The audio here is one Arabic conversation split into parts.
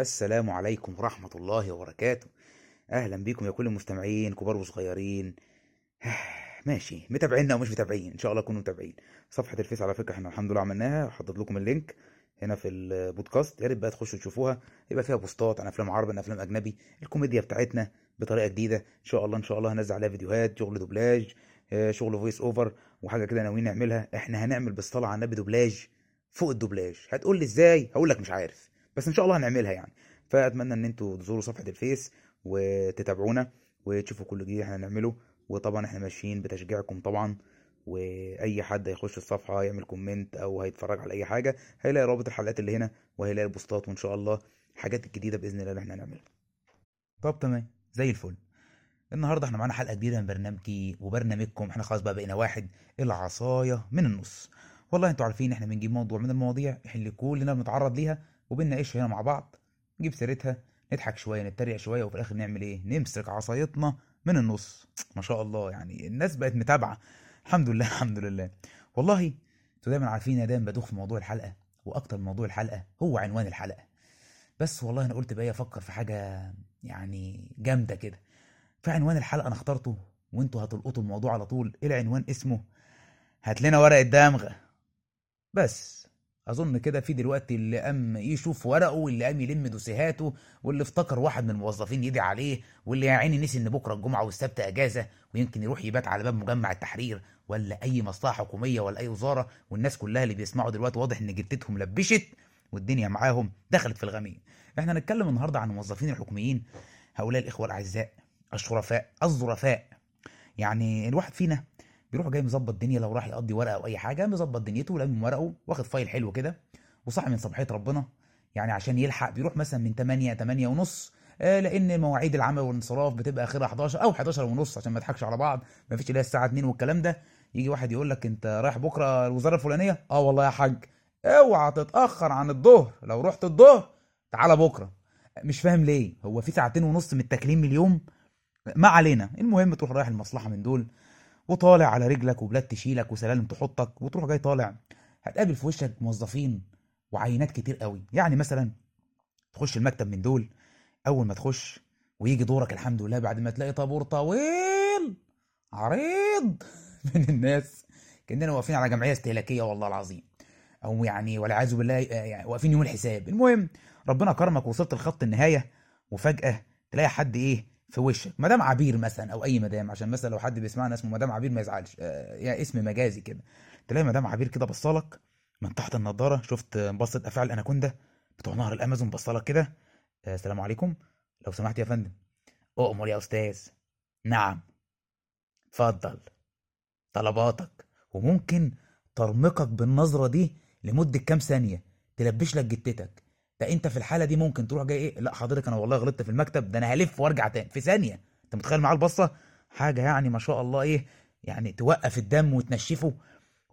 السلام عليكم ورحمة الله وبركاته. أهلا بيكم يا كل المستمعين كبار وصغيرين. ماشي متابعينا ومش متابعين إن شاء الله تكونوا متابعين. صفحة ال Face على فكرة إحنا الحمد لله عملناها حطيت لكم ال link هنا في البودكاست. يا ريت بقى تخشوا تشوفوها يبقى فيها بوستات عن أفلام عربي عن أفلام أجنبي الكوميديا بتاعتنا بطريقة جديدة. إن شاء الله إن شاء الله هنزل عليها فيديوهات شغل دوبلاج آه، شغل voice over وحاجة كده ناويين نعملها. إحنا هنعمل بالصلاه على النبي دوبلاج فوق الدوبلاج. هتقول لي إزاي؟ هقول لك مش عارف. بس إن شاء الله هنعملها يعني. فأتمنى إن أنتوا تزوروا صفحة ال Face وتتابعونا وتشوفوا كل جديد إحنا هنعمله. وطبعا إحنا ماشيين بتشجيعكم طبعا. وأي حد هيخش الصفحة يعمل comment أو هيتفرج على أي حاجة هيلاقي رابط الحلقات اللي هنا وهيلاقي البوستات وإن شاء الله الحاجات الجديده بإذن الله اللي إحنا هنعملها. طب تمام زي الفل. النهارده إحنا معانا حلقة جديدة من برنامجي وبرنامجكم. إحنا خلاص بقى بقينا واحد العصاية من النص. والله أنتوا عارفين إحنا بنجيب موضوع من المواضيع اللي كلنا بنتعرض ليها. وبنناقشها هنا مع بعض نجيب سيرتها نضحك شوية نتريق شوية وفي الآخر نعمل إيه؟ نمسك عصايتنا من النص. ما شاء الله يعني الناس بقت متابعة. الحمد لله الحمد لله. والله أنتوا دايما عارفين أنا دايما بدوخ في موضوع الحلقة وأكتر موضوع الحلقة هو عنوان الحلقة. بس والله أنا قلت بقى أفكر في حاجة يعني جامدة كده. في عنوان الحلقة أنا اخترته وأنتوا هتلقطوا الموضوع على طول. العنوان اسمه؟ هات لنا ورقة دمغة. بس. أظن كده في دلوقتي اللي قام يشوف ورقه واللي قام يلم دوسيهاته واللي افتكر واحد من الموظفين يدعي عليه واللي يا عيني نسي إن بكرة الجمعة والسبت أجازة ويمكن يروح يبات على باب مجمع التحرير ولا أي مصلحة حكومية ولا أي وزارة والناس كلها اللي بيسمعوا دلوقتي واضح إن جتتهم لبشت والدنيا معاهم دخلت في الغميم إحنا هنتكلم النهارده عن الموظفين الحكوميين هؤلاء الإخوة الأعزاء الشرفاء الظرفاء. يعني الواحد فينا بيروح جاي مظبط الدنيا لو راح يقضي ورقة أو أي حاجة مظبط دنيته ولامم ورقه واخد فايل حلو كده وصاحي من صباحية ربنا. يعني عشان يلحق بيروح مثلا من 8 8 ونص آه، لأن مواعيد العمل والانصراف بتبقى آخرها 11 أو 11 ونص عشان ما نضحكش على بعض. ما فيش هي الساعة 2 والكلام ده. يجي واحد يقول لك أنت رايح بكرة الوزارة الفلانية؟ آه والله يا حاج. اوعى تتأخر عن الظهر. لو رحت الظهر تعالى بكرة. مش فاهم ليه. هو في ساعتين ونص من التكليم من اليوم؟ ما علينا. المهم تروح رايح المصلحة من دول. وطالع على رجلك وبلاد تشيلك وسلالم تحطك وتروح جاي طالع. هتقابل في وشك موظفين وعينات كتير قوي. يعني مثلا تخش المكتب من دول أول ما تخش ويجي دورك الحمد لله بعد ما تلاقي طابور طويل عريض من الناس. كأننا واقفين على جمعية استهلاكية والله العظيم. أو يعني والعياذ بالله آه، يعني واقفين يوم الحساب. المهم ربنا كرمك وصلت لخط النهاية وفجأة تلاقي حد إيه في وشك. مدام عبير مثلا أو أي مدام عشان مثلا لو حد بيسمعنا اسمه مدام عبير ما يزعلش. آه، يا اسم مجازي كده. تلاقي مدام عبير كده بصلك من تحت النضارة. شفت بصة أفعال الاناكوندا بتوع نهر الأمازون بصلك كده. آه، السلام عليكم. لو سمحت يا فندم. أؤمر يا أستاذ. نعم. اتفضل. طلباتك. وممكن ترمقك بالنظرة دي لمدة كام ثانية. تلبش لك جتتك. ده انت في الحاله دي ممكن تروح جاي إيه؟ لا حضرتك أنا والله غلطت في المكتب ده أنا هلف وارجع تاني. في ثانية انت متخيل معاه البصه؟ حاجة يعني ما شاء الله إيه يعني توقف الدم وتنشفه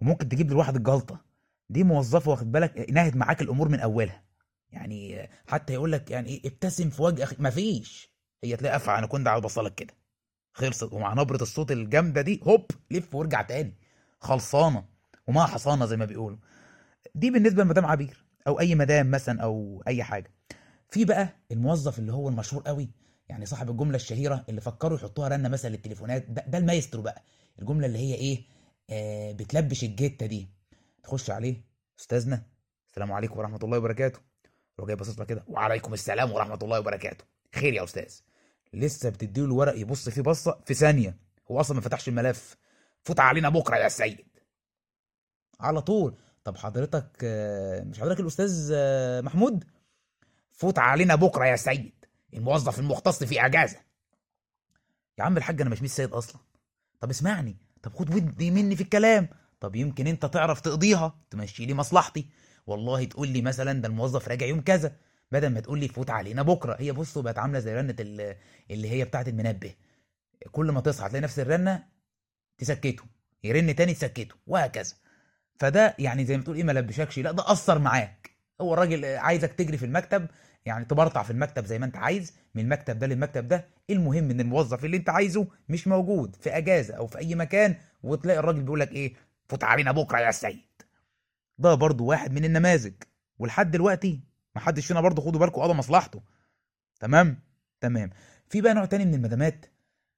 وممكن تجيب للواحد الجلطه. دي موظفه واخد بالك؟ نهت معاك الأمور من اولها. يعني حتى يقول لك يعني إيه ابتسم في وجه أخي. مفيش هي تلاقي افعى أنا كنت على بصلك كده. خلصت. ومع نبرة الصوت الجامدة دي هوب لف وارجع تاني. خلصانة. وما حصانة زي ما بيقولوا. دي بالنسبة لمدام عبير. أو أي مدام مثلا أو أي حاجة. في بقى الموظف اللي هو المشهور قوي يعني صاحب الجملة الشهيرة اللي فكروا يحطوها رنة مثلا للتليفونات ده, ده المايسترو بقى. الجملة اللي هي إيه؟ آه بتلبش الجته دي. تخش عليه أستاذنا السلام عليكم ورحمة الله وبركاته. يروح جاي باصص كده. وعليكم السلام ورحمة الله وبركاته. خير يا أستاذ. لسه بتديله الورق يبص فيه بصة في ثانية. هو أصلا ما فتحش الملف. فوت علينا بكرة يا سيد. على طول. طب حضرتك مش حضرتك الأستاذ محمود؟ فوت علينا بكرة يا سيد الموظف المختص في أجازة. يا عم الحاج أنا مش مش سيد أصلا. طب اسمعني طب خد ودي مني في الكلام. طب يمكن أنت تعرف تقضيها تمشي لي مصلحتي. والله تقول لي مثلا ده الموظف راجع يوم كذا. بدل ما تقول لي فوت علينا بكرة. هي بصوا بقت عاملة زي رنة ال- اللي هي بتاعة المنبه. كل ما تصحى تلاقي نفس الرنة تسكته يرن تاني تسكته وهكذا. فده يعني زي ما تقول إيه ما لبشكش. لا ده أثر معاك. هو الراجل عايزك تجري في المكتب يعني تبرطع في المكتب زي ما أنت عايز من المكتب ده للمكتب ده. المهم إن الموظف اللي أنت عايزه مش موجود في أجازة أو في أي مكان وتلاقي الراجل بيقول لك إيه فوت علينا بكرة يا سيد. ده برضو واحد من النماذج. ولحد دلوقتي ما حدش فينا برضه خدوا بالكم قضى مصلحته. تمام؟ تمام. في بقى نوع تاني من المدامات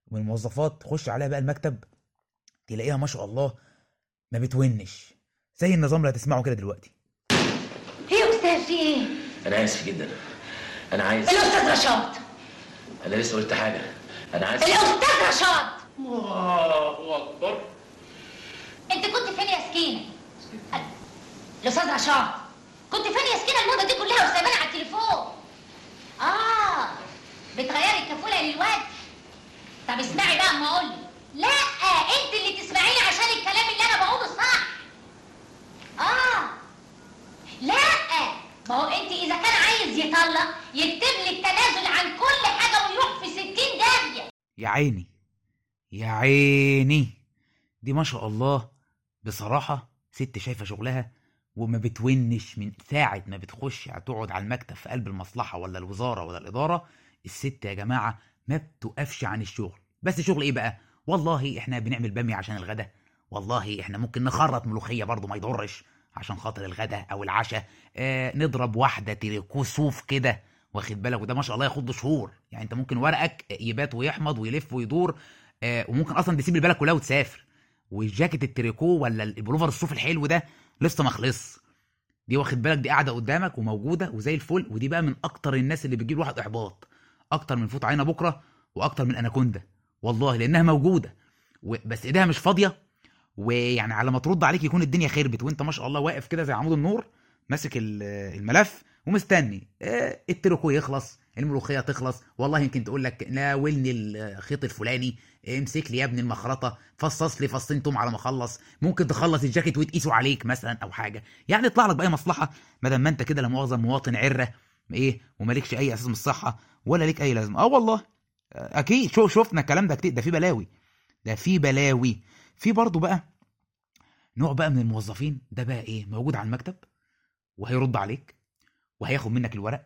ومن الموظفات تخش عليها بقى المكتب تلاقيها ما شاء الله ما بتونش. زي النظام اللي هتسمعه كده دلوقتي إيه يا أستاذ في إيه؟ أنا آسف جدا أنا عايز الأستاذ رشاد أنا لسه قلت حاجة أنا عايز الأستاذ رشاد الله أكبر أنت كنت فين يا سكينة؟ الأستاذ رشاد كنت فين يا سكينة المده دي كلها وسايباني على التليفون؟ آه بتغيري الكفولة للواد طب اسمعي بقى أما أقول. لا أنت اللي تسمعيني عشان الكلام اللي أنا بقوله صح آه. لا. ما هو أنت إذا كان عايز يطلق يكتب لي التنازل عن كل حاجة ويروح في 60 داهية. يا عيني يا عيني. دي ما شاء الله. بصراحة ست شايفة شغلها وما بتونش من ساعة ما بتخش تقعد على المكتب في قلب المصلحة ولا الوزارة ولا الإدارة. الست يا جماعة ما بتقفش عن الشغل. بس شغل إيه بقى؟ والله إحنا بنعمل بامية عشان الغدا. والله إحنا ممكن نخرط ملوخية برضو ما يضرش عشان خاطر الغدا أو العشاء آه نضرب واحدة تريكو صوف كده واخد بالك؟ وده ما شاء الله ياخد شهور. يعني أنت ممكن ورقك يبات ويحمض ويلف ويدور آه وممكن أصلا تسيب البلد كلها وتسافر. والجاكيت التريكو ولا البلوفر الصوف الحلو ده لسه ما خلص. دي واخد بالك؟ دي قاعدة قدامك وموجودة وزي الفل. ودي بقى من أكتر الناس اللي بتجيب الواحد إحباط. أكتر من فوت علينا بكرة وأكتر من أناكوندا. والله لأنها موجودة. بس ايديها مش فاضية ويعني على ما ترد عليك يكون الدنيا خربت وانت ما شاء الله واقف كده زي عمود النور ماسك ال- الملف ومستني. آه، التريكو يخلص الملوخية تخلص. والله يمكن تقول لك ناولني الخيط الفلاني. امسك لي يا ابني المخرطة فصص لي فصين توم على ما اخلص. ممكن تخلص الجاكيت وتقيسه عليك مثلا أو حاجة. يعني يطلع لك بأي مصلحة ما دام ما انت كده لا مؤاخذة مواطن عرة إيه ومالكش أي أساس من الصحة ولا ليك أي لازمة. آه والله. آه، أكيد. شو شفنا الكلام ده كتير. ده في بلاوي. ده في بلاوي. في برضه بقى نوع بقى من الموظفين ده بقى إيه؟ موجود على المكتب وهيرد عليك وهياخد منك الورق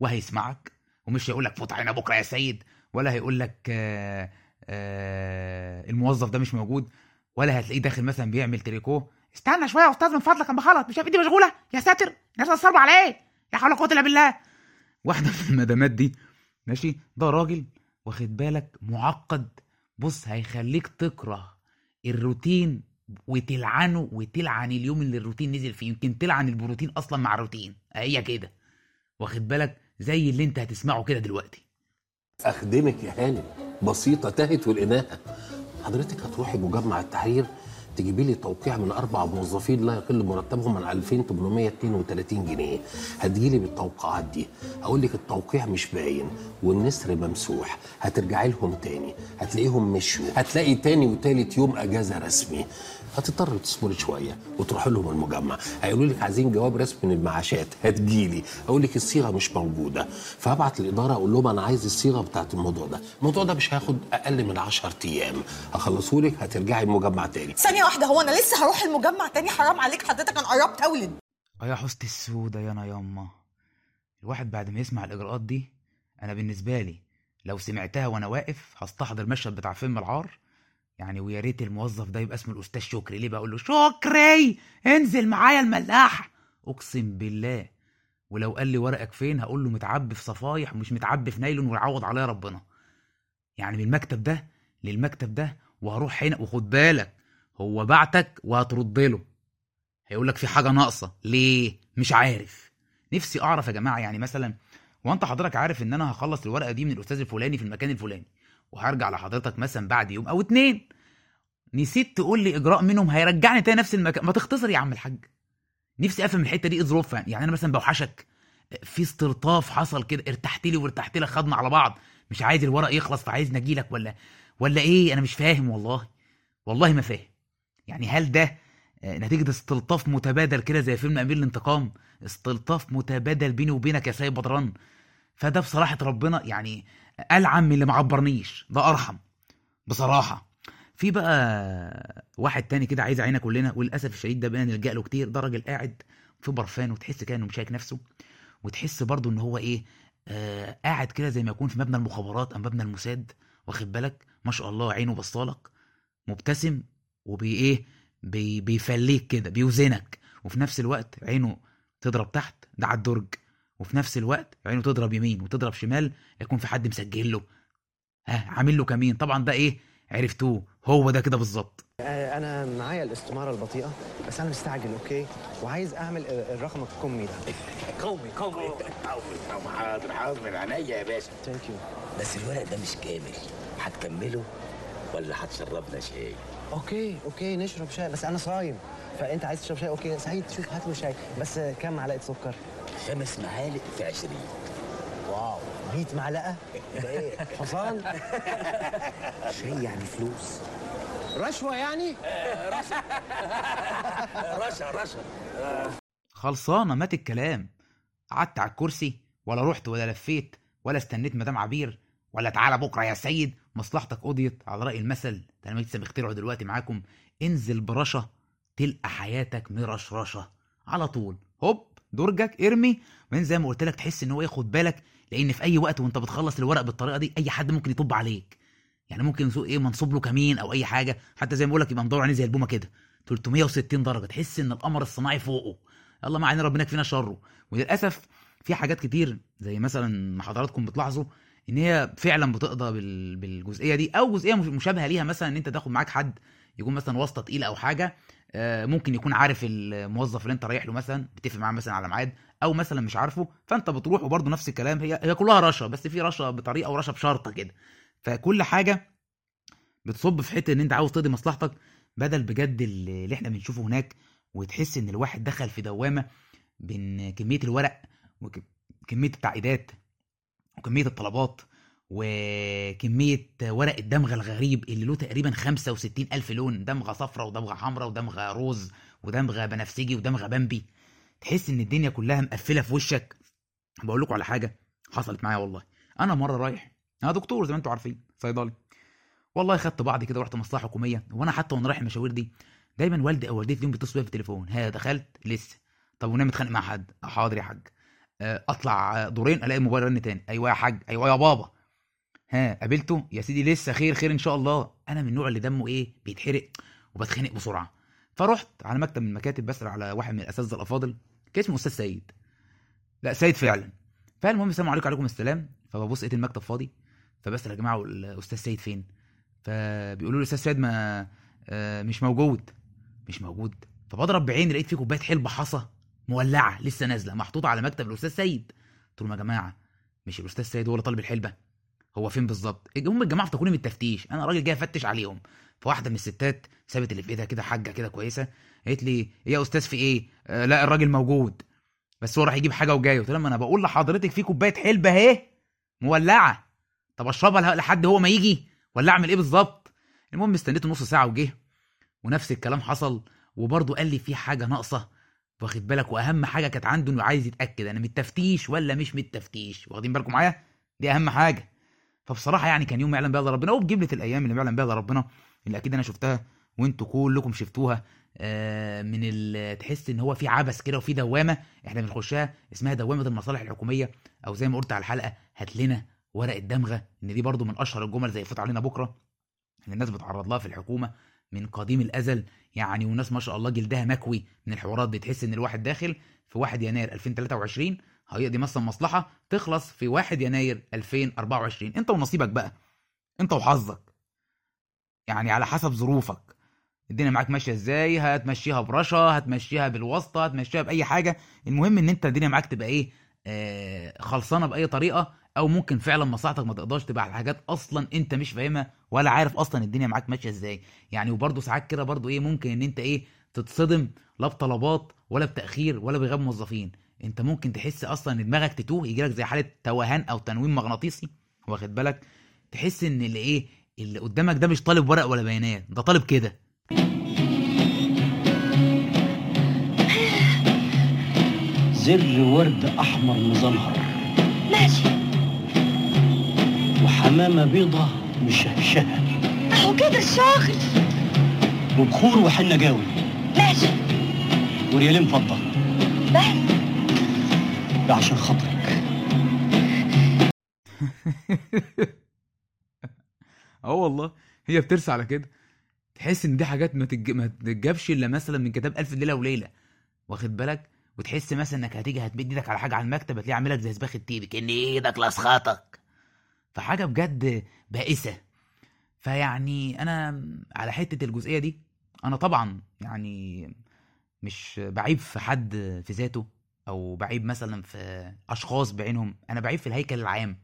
وهيسمعك ومش هيقول لك فوت علينا بكرة يا سيد ولا هيقول لك آه آه الموظف ده مش موجود ولا هتلاقيه داخل مثلا بيعمل تريكو استنى شوية يا أستاذ من فضلك أنا بخلط مش شايف ايدي مشغولة يا ساتر الناس هتصرف على إيه؟ يا حول ولا قوة إلا بالله. واحدة من المدامات دي ماشي ده راجل واخد بالك معقد بص هيخليك تكره الروتين وتلعنه وتلعن اليوم اللي الروتين نزل فيه يمكن تلعن البروتين أصلا مع الروتين. هي كده. واخد بالك؟ زي اللي أنت هتسمعه كده دلوقتي. أخدمك يا هانم بسيطة تهت والاناءه حضرتك هتروحي مجمع التحرير تجيبي لي توقيع من أربع موظفين لا يقل مرتبهم عن 2832 جنيه. هتجيلي بالتوقيعات دي. أقول لك التوقيع مش باين والنسر ممسوح. هترجعي لهم تاني. هتلاقيهم مشوا هتلاقي تاني وتالت يوم أجازة رسمي. هتضطر تصبري شوية وتروحي لهم المجمع. هيقولوا لك عايزين جواب رسمي من المعاشات هتجيلي. أقول لك الصيغة مش موجودة. فهبعت الاداره أقول لهم أنا عايز الصيغة بتاعت الموضوع ده. الموضوع ده مش هياخد أقل من 10 أيام. هخلصه لك هترجعي المجمع تاني. ثانية واحدة هو أنا لسه هروح المجمع تاني؟ حرام عليك حضرتك أنا قربت أولد آه يا حسن السودة يا أنا ياما. الواحد بعد ما يسمع الإجراءات دي أنا بالنسبة لي لو سمعتها وأنا واقف هستحضر المشهد بتاع فيلم العار. يعني ويا ريت الموظف ده يبقى اسمه الأستاذ شكري. ليه بقول له؟ شكري! انزل معايا الملاح أقسم بالله. ولو قال لي ورقك فين هقول له متعبي في صفايح ومش متعبي في نايلون ويعوض عليا ربنا. يعني من المكتب ده للمكتب ده وهروح هنا وخد بالك هو بعتك وهترد له. هيقول لك في حاجة ناقصة. ليه؟ مش عارف. نفسي أعرف يا جماعة يعني مثلا وانت حضرتك عارف إن أنا هخلص الورقة دي من الأستاذ الفلاني في المكان الفلاني؟ وهرجع لحضرتك مثلا بعد يوم أو اتنين. نسيت تقول لي إجراء منهم هيرجعني تاني نفس المكان. ما تختصر يا عم الحاج. نفسي أفهم الحتة دي إيه ظروفها يعني أنا مثلا بوحشك. في استلطاف حصل كده ارتحت لي وارتحت لك خدنا على بعض. مش عايز الورق يخلص فعايز نجي لك ولا ولا إيه؟ أنا مش فاهم والله. والله ما فاهم. يعني هل ده آه، نتيجة استلطاف متبادل كده زي فيلم أمير الانتقام؟ استلطاف متبادل بيني وبينك يا سيد بدران. فده بصراحة ربنا يعني ألعن من اللي معبرنيش ده أرحم. بصراحة. في بقى واحد تاني كده عايز عينا كلنا وللأسف الشديد ده بقينا نلجأ له كتير. ده راجل قاعد في برفان وتحس كده إنه مش شايك نفسه وتحس برضه إن هو إيه آه قاعد كده زي ما يكون في مبنى المخابرات أو مبنى الموساد واخد بالك؟ ما شاء الله عينه بصالك مبتسم وبي إيه بي بيفليك كده بيوزنك وفي نفس الوقت عينه تضرب تحت ده على الدرج. وفي نفس الوقت عينه تضرب يمين وتضرب شمال يكون في حد مسجل له. ها عامل له كمين. طبعا ده إيه؟ عرفتوه. هو ده كده بالظبط. آه، أنا معايا الاستمارة البطيئة بس أنا مستعجل okay؟ وعايز أعمل ال- الرقم القومي ده. قومي قومي. قومي حاضر حاضر. من عينيا يا باشا. thank you بس الورق ده مش كامل. هتكمله ولا هتشربنا شاي؟ okay okay نشرب شاي. بس أنا صايم. فأنت عايز تشرب شاي؟ okay سعيد. شوف هات له شاي. بس كام معلقة سكر؟ خمس معالق في عشرين. wow. 100 معلقة؟ ده إيه. عشان شاي يعني فلوس. رشوة يعني؟ رشا رشا. خلصانة مات الكلام. قعدت على الكرسي ولا رحت ولا لفيت ولا استنيت مدام عبير ولا تعالى بكرة يا سيد. مصلحتك قضيت على رأي المثل. ده أنا لسه مخترعه دلوقتي معاكم. انزل برشا تلقى حياتك مرشرشة. على طول. هوب. درجك إرمي من زي ما قلت لك تحس إن هو ياخد بالك لأن في أي وقت وأنت بتخلص الورق بالطريقة دي أي حد ممكن يطب عليك. يعني ممكن إيه منصوب له كمين أو أي حاجة حتى زي ما بقول لك يبقى مدور عليه زي البومة كده. 360 درجة تحس إن القمر الصناعي فوقه. يلا ما علينا ربنا يكفينا شره. وللأسف في حاجات كتير زي مثلا ما حضراتكم بتلاحظوا إن هي فعلا بتقضى بال... بالجزئية دي أو جزئية مش- مشابهة ليها مثلا إن أنت تاخد معاك حد يكون مثلا واسطة تقيلة أو حاجة. ممكن يكون عارف الموظف اللي انت رايح له مثلا بتتفق معاه مثلا على ميعاد أو مثلا مش عارفه فأنت بتروح وبرضه نفس الكلام هي هي كلها رشا بس في رشا بطريقة ورشا بشرطة كده. فكل حاجة بتصب في حتة إن أنت عاوز تقضي مصلحتك بدل بجد اللي إحنا بنشوفه هناك وتحس إن الواحد دخل في دوامة بين كمية الورق وكميه التعقيدات وكمية الطلبات. وكمية ورق الدمغه الغريب اللي له تقريبا 65 ألف لون دمغه صفرا ودمغه حمراء ودمغه روز ودمغه بنفسجي ودمغه بامبي. تحس إن الدنيا كلها مقفلة في وشك. بقول لكم على حاجة حصلت معايا والله. أنا مرة رايح أنا دكتور زي ما أنتم عارفين صيدلي. والله خدت بعض كده ورحت مصلحة حكومية وأنا حتى وأنا رايح المشاوير دي دايما والدي أو والدتي اليوم بيتصلوا بيا في التليفون. ها دخلت؟ لسه. طب ونام متخانق مع حد؟ حاضر يا حاج. آه، أطلع دورين ألاقي الموبايل رن تاني. أيوه يا حاج. أيوه يا بابا. ها قابلته؟ يا سيدي لسه خير خير إن شاء الله. أنا من النوع اللي دمه إيه؟ بيتحرق وبتخنق بسرعة. فرحت على مكتب من المكاتب بسال على واحد من الأساتذة الأفاضل كان اسمه أستاذ سيد. لا سيد فعلا. فالمهم السلام عليكم وعليكم السلام. فببص لقيت المكتب فاضي. فبسال يا جماعة الاستاذ سيد فين؟ فبيقولوا لي الاستاذ سيد ما آه، مش موجود. مش موجود. فبضرب بعيني لقيت في كوباية حلبة حصى مولعة لسه نازلة محطوطة على مكتب الأستاذ سيد. قلت لهم يا جماعة مش الأستاذ سيد هو اللي طالب الحلبة؟ هو فين بالظبط؟ هم الجماعة افتكروني من التفتيش. أنا راجل جاي أفتش عليهم. فواحدة من الستات سابت اللي في إيدها كده حاجة كده كويسة قالت لي يا أستاذ في إيه؟ آه لا الراجل موجود. بس هو راح يجيب حاجة وجاي. قلت لهم أنا بقول لحضرتك في كوباية حلبة أهي مولعة. طب أشربها لحد هو ما يجي؟ ولا اعمل إيه بالظبط؟ المهم استنيته نص ساعة وجه ونفس الكلام حصل. وبرضه قال لي في حاجة ناقصة. واخد بالك؟ وأهم حاجة كانت عنده إنه عايز يتأكد أنا من التفتيش ولا مش من التفتيش. واخدين بالكم معايا؟ دي أهم حاجة. فبصراحة يعني كان يوم يعلم بها إلا ربنا وبجمله الأيام اللي يعلم بها ربنا اللي أكيد أنا شفتها وأنتوا كلكم شفتوها آه، من تحس إن هو في عبث كده وفي دوامة إحنا بنخشها اسمها دوامة المصالح الحكومية أو زي ما قلت على الحلقة هات لنا ورق الدمغة إن دي برضو من أشهر الجمل زي فوت علينا بكرة اللي الناس بتعرض لها في الحكومة من قديم الأزل يعني والناس ما شاء الله جلدها مكوي من الحوارات بتحس إن الواحد داخل في 1 يناير 2023 هيقضي مثلا مصلحة تخلص في 1 يناير 2024 انت ونصيبك بقى. انت وحظك. يعني على حسب ظروفك. الدنيا معاك ماشية إزاي هتمشيها برشا هتمشيها بالواسطة هتمشيها بأي حاجة. المهم إن أنت الدنيا معاك تبقى إيه؟ آه خلصانة بأي طريقة أو ممكن فعلا مصلحتك ما تقدرش تبقى على حاجات أصلا أنت مش فاهمها ولا عارف أصلا الدنيا معاك ماشية إزاي. يعني وبرضه ساعات كده برضه إيه؟ ممكن إن أنت إيه؟ تتصدم لا بطلبات ولا بتأخير ولا بغياب موظفين. انت ممكن تحس أصلا ان دماغك تتوه يجيلك زي حالة توهان أو تنويم مغناطيسي واخد بالك؟ تحس ان اللي إيه اللي قدامك ده مش طالب ورق ولا بيانات ده طالب كده. زر ورد أحمر مزمهر. ماشي. وحمامة بيضة مشهشهة. اهو كده الشاغل وبخور وحنة جاوي. ماشي. وريالين فضة. بس. ده عشان خاطرك آه والله هي بترسى على كده. تحس إن دي حاجات ما, تج... ما تتجابش إلا مثلا من كتاب ألف ليلة وليلة. واخد بالك؟ وتحس مثلا إنك هتيجي هتمد إيدك على حاجة على المكتب هتلاقيه عاملك زي سباخ التيبي كأن إيدك لاسخطك فحاجة بجد بائسة. فيعني أنا على حتة الجزئية دي أنا طبعا يعني مش بعيب في حد في ذاته. أو بعيب مثلا في أشخاص بعينهم أنا بعيب في الهيكل العام.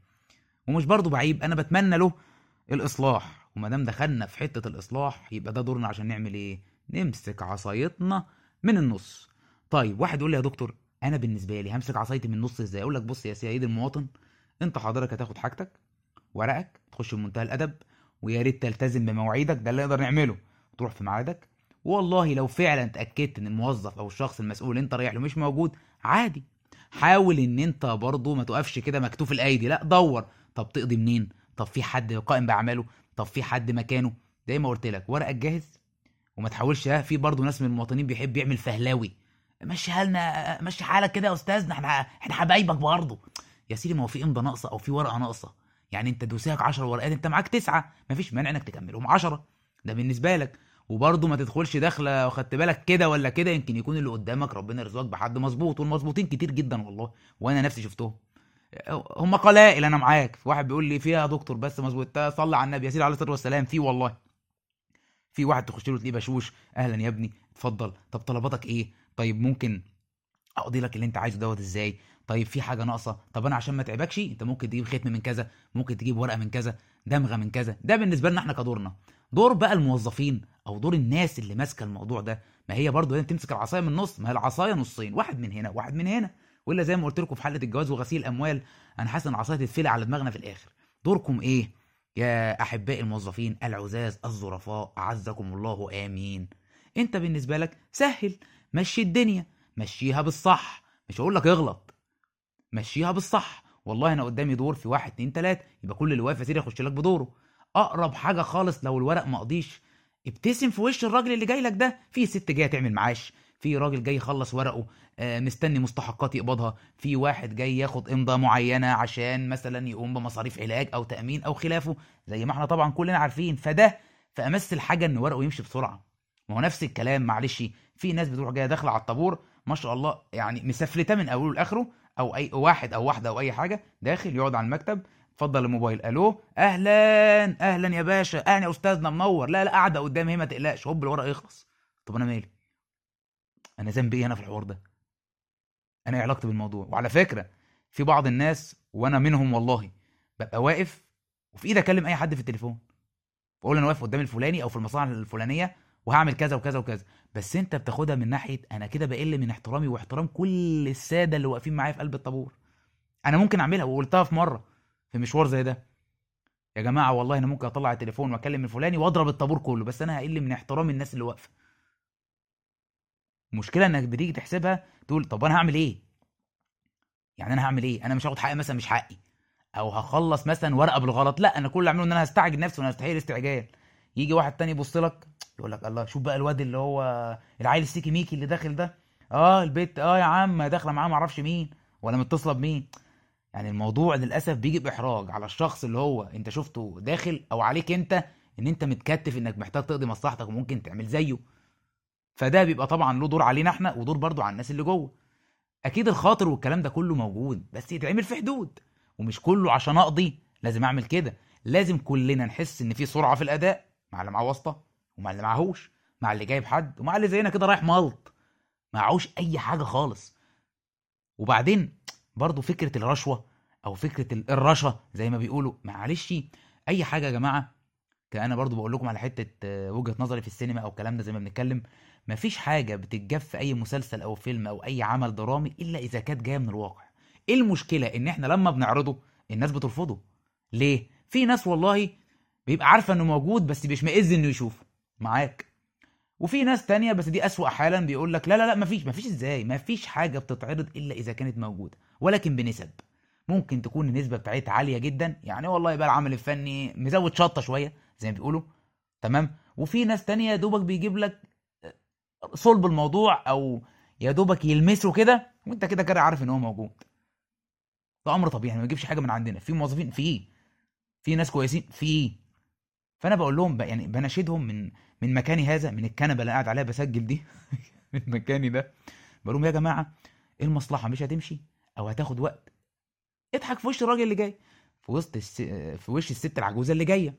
ومش برضه بعيب أنا بتمنى له الإصلاح. وما دام دخلنا في حتة الإصلاح يبقى ده دورنا عشان نعمل إيه؟ نمسك عصايتنا من النص. طيب واحد يقول لي يا دكتور أنا بالنسبة لي همسك عصايتي من النص إزاي؟ أقول لك بص يا سيدي المواطن أنت حضرتك هتاخد حاجتك ورقك تخش بمنتهى الأدب ويا ريت تلتزم بمواعيدك ده اللي نقدر نعمله. تروح في ميعادك والله لو فعلا اتاكدت إن الموظف أو الشخص المسؤول اللي أنت رايح له مش موجود عادي. حاول إن أنت برضه ما تقفش كده مكتوف الأيدي. لا دور. طب تقضي منين؟ طب في حد قائم بأعماله؟ طب في حد مكانه؟ زي ما قلت لك ورقك جاهز. وما تحاولش في برضه ناس من المواطنين بيحب يعمل فهلاوي. مشي حالنا مشي حالك كده يا أستاذنا. إحنا إحنا حبايبك برضه يا سيدي ما هو في امضه ناقصة أو في ورقة ناقصة. يعني أنت دوسيك 10 ورقات أنت معاك تسعة. مفيش مانع إنك تكملهم 10 ده بالنسبة لك. وبرضه ما تدخلش داخله وخدت بالك كده ولا كده يمكن يكون اللي قدامك ربنا يرزقك بحد مظبوط والمظبوطين كتير جدا والله وأنا نفسي شفتهم. هم قلائل أنا معاك. واحد بيقول لي فيها يا دكتور بس مظبوط صلي على النبي يا سيدي عليه الصلاة والسلام. في والله. في واحد تخش له تلاقيه بشوش. أهلا يا ابني. اتفضل. طب طلباتك إيه؟ طيب ممكن أقضي لك اللي أنت عايزه دوت إزاي؟ طيب في حاجة ناقصة؟ طب أنا عشان ما تعبكش أنت ممكن تجيب ختم من كذا ممكن تجيب ورقة من كذا دمغة من كذا. ده بالنسبة لنا إحنا كدورنا. دور بقى الموظفين. أو دور الناس اللي ماسكة الموضوع ده. ما هي برضه لازم تمسك العصاية من النص. ما هي العصاية نصين واحد من هنا واحد من هنا. وإلا زي ما قلت لكم في حلقة الجواز وغسيل الأموال أنا حاسس إن العصاية تتفلع على دماغنا في الآخر. دوركم إيه؟ يا أحبائي الموظفين العزاز الظرفاء أعزكم الله آمين. أنت بالنسبة لك سهل. مشي الدنيا. مشيها بالصح. مش هقول لك اغلط. مشيها بالصح. والله أنا قدامي دور في واحد اتنين تلاتة. يبقى كل اللي واقف يا سيدي يخش لك بدوره. أقرب حاجة خالص لو الورق ما قضيش. ابتسم في وش الراجل اللي جاي لك ده؟ في ست جاية تعمل معاش. في راجل جاي يخلص ورقه آه، مستني مستحقات يقبضها. في واحد جاي ياخد امضة معينة عشان مثلا يقوم بمصاريف علاج أو تأمين أو خلافه زي ما إحنا طبعا كلنا عارفين. فده في امس الحاجة إن ورقه يمشي بسرعة. ما هو نفس الكلام معلش. في ناس بتروح جاية داخلة على الطابور ما شاء الله يعني مسفلته من أوله لآخره أو أي واحد أو واحدة أو أي حاجة داخل يقعد على المكتب اتفضل الموبايل. ألو؟ أهلا أهلا يا باشا. أهلا يا أستاذنا منور. لا لا قاعدة قدامي هي ما تقلقش. هوب الورق يخلص. طب أنا مالي؟ أنا ذنبي إيه أنا في الحوار ده؟ أنا إيه علاقتي بالموضوع؟ وعلى فكرة في بعض الناس وأنا منهم والله ببقى واقف وفي إيدي أكلم أي حد في التليفون. بقول أنا واقف قدام الفلاني أو في المصانع الفلانية وهعمل كذا وكذا وكذا. بس أنت بتاخدها من ناحية أنا كده بقل من احترامي واحترام كل السادة اللي واقفين معايا في قلب الطابور. أنا ممكن أعملها وقلتها في مرة. في مشوار زي ده. يا جماعة والله أنا ممكن أطلع التليفون وأكلم الفلاني وأضرب الطابور كله بس أنا هقل من احترام الناس اللي واقفة. المشكلة إنك بتيجي تحسبها تقول طب أنا هعمل إيه؟ يعني أنا هعمل إيه؟ أنا مش هاخد حقي مثلا مش حقي. أو هخلص مثلا ورقة بالغلط. لا أنا كل اللي اعمله إن أنا هستعجل نفسي وأنا استحيل استعجال. يجي واحد تاني يبص لك يقول لك الله شوف بقى الواد اللي هو العيل السيكي ميكي اللي داخل ده. آه البيت آه يا عم داخلة معاه معرفش مين. ولا متصلة بمين؟ يعني الموضوع للأسف بيجي بإحراج على الشخص اللي هو أنت شفته داخل أو عليك أنت إن أنت متكتف إنك محتاج تقضي مصلحتك وممكن تعمل زيه. فده بيبقى طبعا له دور علينا إحنا ودور برضو على الناس اللي جوه. أكيد الخاطر والكلام ده كله موجود بس يتعمل في حدود. ومش كله عشان أقضي لازم أعمل كده. لازم كلنا نحس إن في سرعة في الأداء مع اللي معاه واسطة ومع اللي معهوش مع اللي جايب حد ومع اللي زينا كده رايح ملط. معهوش أي حاجة خالص. وبعدين برضو فكرة الرشوة أو فكرة ال- الرشا زي ما بيقولوا. معلش أي حاجة يا جماعة أنا برضو بقول لكم على حتة آه، وجهة نظري في السينما أو الكلام ده زي ما بنتكلم. مفيش حاجة بتتجاب في أي مسلسل أو فيلم أو أي عمل درامي إلا إذا كانت جاية من الواقع. إيه المشكلة؟ إن إحنا لما بنعرضه الناس بترفضه. ليه؟ في ناس والله بيبقى عارفة إنه موجود بس بيشمئز إنه يشوفه. معاك؟ وفي ناس تانية بس دي أسوأ حالا بيقول لك لا لا لا مفيش مفيش إزاي؟ مفيش حاجة بتتعرض إلا إذا كانت موجودة ولكن بنسب. ممكن تكون النسبة بتاعتها عالية جدا يعني والله بقى العمل الفني مزود شطة شوية زي ما بيقولوا. تمام؟ وفي ناس تانية دوبك بيجيب لك صلب الموضوع أو يا دوبك يلمسه كده وأنت كده كده عارف إن هو موجود. ده أمر طبيعي ما بيجيبش حاجة من عندنا. في موظفين في في ناس كويسين في. فأنا بقول لهم يعني بناشدهم من من مكاني هذا من الكنبة اللي قاعد عليها بسجل دي من مكاني ده. بقول لهم يا جماعة إيه المصلحة؟ مش هتمشي؟ أو هتاخد وقت؟ اضحك في وش الراجل اللي جاي. في وسط الس... في وش الست العجوزة اللي جاية.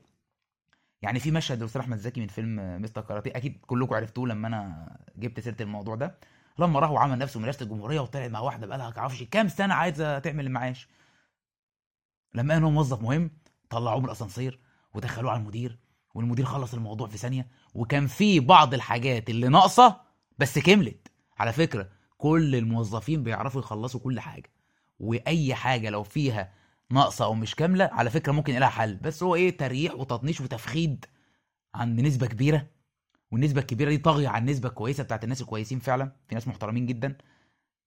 يعني في مشهد للاستاذ أحمد زكي من فيلم مستر كاراتيه أكيد كلكم عرفتوه لما أنا جبت سيرة الموضوع ده. لما راح وعمل نفسه من رئاسة الجمهورية وطلع مع واحدة بقالها معرفش كام سنة عايزة تعمل المعاش؟ لما إنه موظف مهم طلعوه من الأسانسير. ودخلوه على المدير والمدير خلص الموضوع في ثانية وكان في بعض الحاجات اللي ناقصة بس كملت. على فكرة كل الموظفين بيعرفوا يخلصوا كل حاجة وأي حاجة لو فيها ناقصة أو مش كاملة على فكرة ممكن لها حل. بس هو إيه؟ تريح وتطنيش وتفخيد عند نسبة كبيرة والنسبة الكبيرة دي طاغية على النسبة الكويسة بتاعت الناس الكويسين فعلا. في ناس محترمين جدا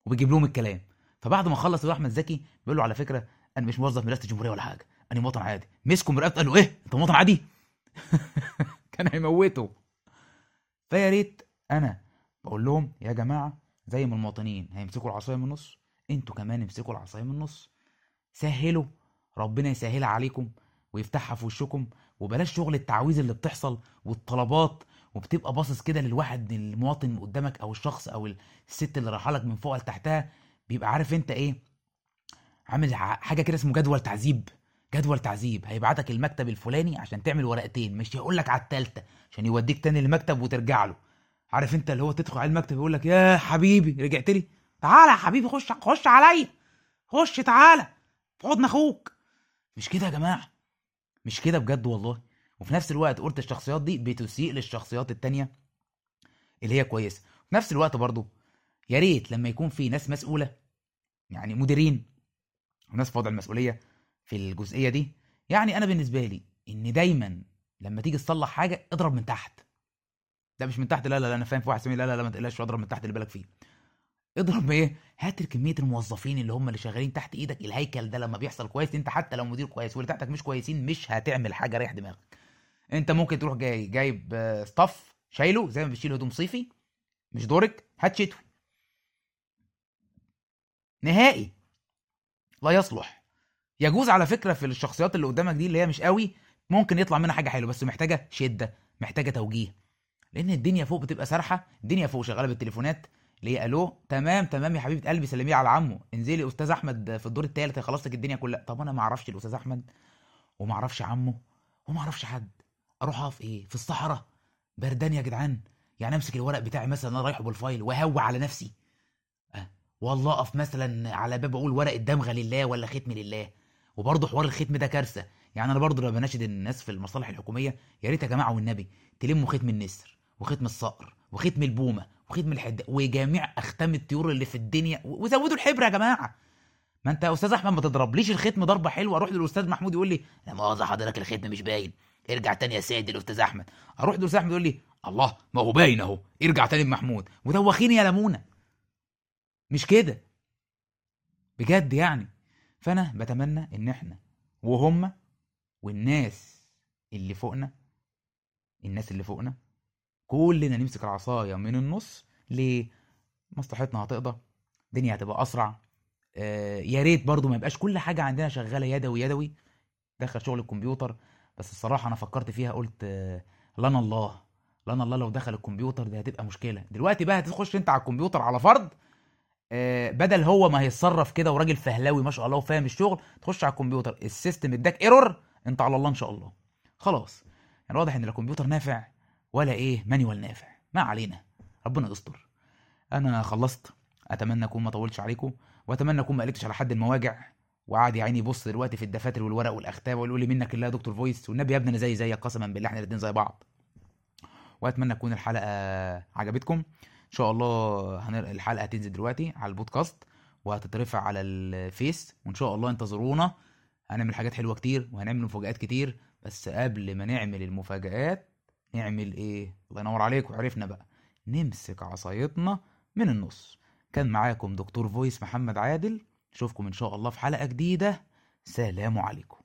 وبيجيب لهم الكلام. فبعد ما خلص احمد زكي بيقول له على فكرة أنا مش موظف من رئاسة الجمهورية ولا حاجة. أنا مواطن عادي؟ مسكوا قال له إيه؟ أنت مواطن عادي؟ كان هيموته. فيا ريت أنا بقول لهم يا جماعة زي ما المواطنين هيمسكوا العصاية من النص أنتوا كمان امسكوا العصاية من النص. سهلوا ربنا يسهلها عليكم ويفتحها في وشكم وبلاش شغل التعويذ اللي بتحصل والطلبات وبتبقى باصص كده للواحد المواطن قدامك أو الشخص أو الست اللي رايحة لك من فوق لتحتها بيبقى عارف أنت إيه؟ عامل حاجة كده اسمه جدول تعذيب. جدول تعذيب هيبعتك المكتب الفلاني عشان تعمل ورقتين مش هيقول لك على التالتة عشان يوديك تاني المكتب وترجع له. عارف انت اللي هو تدخل على المكتب يقول لك يا حبيبي رجعت لي. تعالى يا حبيبي خش خش عليا. خش تعالى. في حضن أخوك. مش كده يا جماعة؟ مش كده بجد والله. وفي نفس الوقت قلت الشخصيات دي بتسيء للشخصيات التانية اللي هي كويسة. في نفس الوقت برضو يا ريت لما يكون في ناس مسؤولة يعني مديرين وناس في وضع المسؤولية في الجزئية دي يعني أنا بالنسبة لي إن دايما لما تيجي تصلح حاجة اضرب من تحت. لا مش من تحت لا لا, لا أنا فاهم في واحد سمي لا لا لا ما تقلقش اضرب من تحت اللي بالك فيه. اضرب إيه هات كمية الموظفين اللي هم اللي شغالين تحت إيدك الهيكل ده لما بيحصل كويس أنت حتى لو مدير كويس واللي تحتك مش كويسين مش هتعمل حاجة ريح دماغك. أنت ممكن تروح جاي جايب آه، ستاف شايله زي ما بتشيل هدوم صيفي مش دورك هات شتوي. نهائي. لا يصلح. يجوز على فكرة في الشخصيات اللي قدامك دي اللي هي مش قوي ممكن يطلع منها حاجة حلوة بس محتاجة شدة محتاجة توجيه. لأن الدنيا فوق بتبقى سارحه الدنيا فوق شغالة بالتليفونات اللي هي ألو تمام تمام يا حبيبة قلبي سلميه على عمه. انزلي أستاذ أحمد في الدور الثالث لك الدنيا كلها. طب أنا ما أعرفش الاستاذ أحمد وما أعرفش عمه وما أعرفش حد. أروح أقف إيه؟ في الصحراء. بردان يا جدعان. يعني أمسك الورق بتاعي مثلا أنا رايحه بالفايل واهوى على نفسي. أه. والله أقف مثلا على باب أقول ورق الدمغة لله ولا ختم لله. وبرضه حوار الختم ده كارثة. يعني أنا برضه لما بناشد الناس في المصالح الحكومية يا ريت يا جماعة والنبي تلموا ختم النسر وختم الصقر وختم البومة وختم الحدة وجميع أختام الطيور اللي في الدنيا وزودوا الحبر يا جماعة. ما أنت يا أستاذ أحمد ما تضربليش الختم ضربة حلوة. أروح للأستاذ محمود يقول لي لا مؤاخذة حضرتك الختم مش باين. ارجع تاني يا سيدي الأستاذ أحمد. أروح للأستاذ أحمد يقول لي الله ما هو باين أهو. ارجع تاني لمحمود ودوخيني يا لمونه مش كده؟ بجد يعني. فأنا بتمنى إن إحنا وهم والناس اللي فوقنا الناس اللي فوقنا كلنا نمسك العصاية من النص ليه مصلحتنا هتقضى الدنيا هتبقى أسرع آه يا ريت برضو ما يبقاش كل حاجة عندنا شغالة يدوي يدوي. دخل شغل الكمبيوتر بس الصراحة أنا فكرت فيها قلت آه لنا الله لنا الله لو دخل الكمبيوتر دي هتبقى مشكلة. دلوقتي بقى هتخش أنت على الكمبيوتر على فرض بدل هو ما هيتصرف كده وراجل فهلاوي ما شاء الله وفاهم الشغل تخش على الكمبيوتر ال system اداك error انت على الله إن شاء الله. خلاص. يعني واضح إن لا كمبيوتر نافع ولا إيه manual نافع. ما علينا. ربنا يستر. أنا خلصت. أتمنى أكون ما طولتش عليكم وأتمنى أكون ما قلبتش على حد المواجع. وقعد يا عيني يبص دلوقتي في الدفاتر والورق والأختام ويقول لي منك الله يا دكتور فويس والنبي يا ابني أنا زي زيك قسما بالله إحنا الاثنين زي بعض. وأتمنى تكون الحلقة عجبتكم. إن شاء الله. الحلقة هتنزل دلوقتي على البودكاست وهتترفع على الفيس وإن شاء الله انتظرونا. هنعمل حاجات حلوة كتير وهنعمل مفاجآت كتير بس قبل ما نعمل المفاجآت نعمل إيه؟ الله ينور عليكم عرفنا بقى نمسك عصايتنا من النص. كان معاكم دكتور فويس محمد عادل. اشوفكم إن شاء الله في حلقة جديدة. سلام عليكم.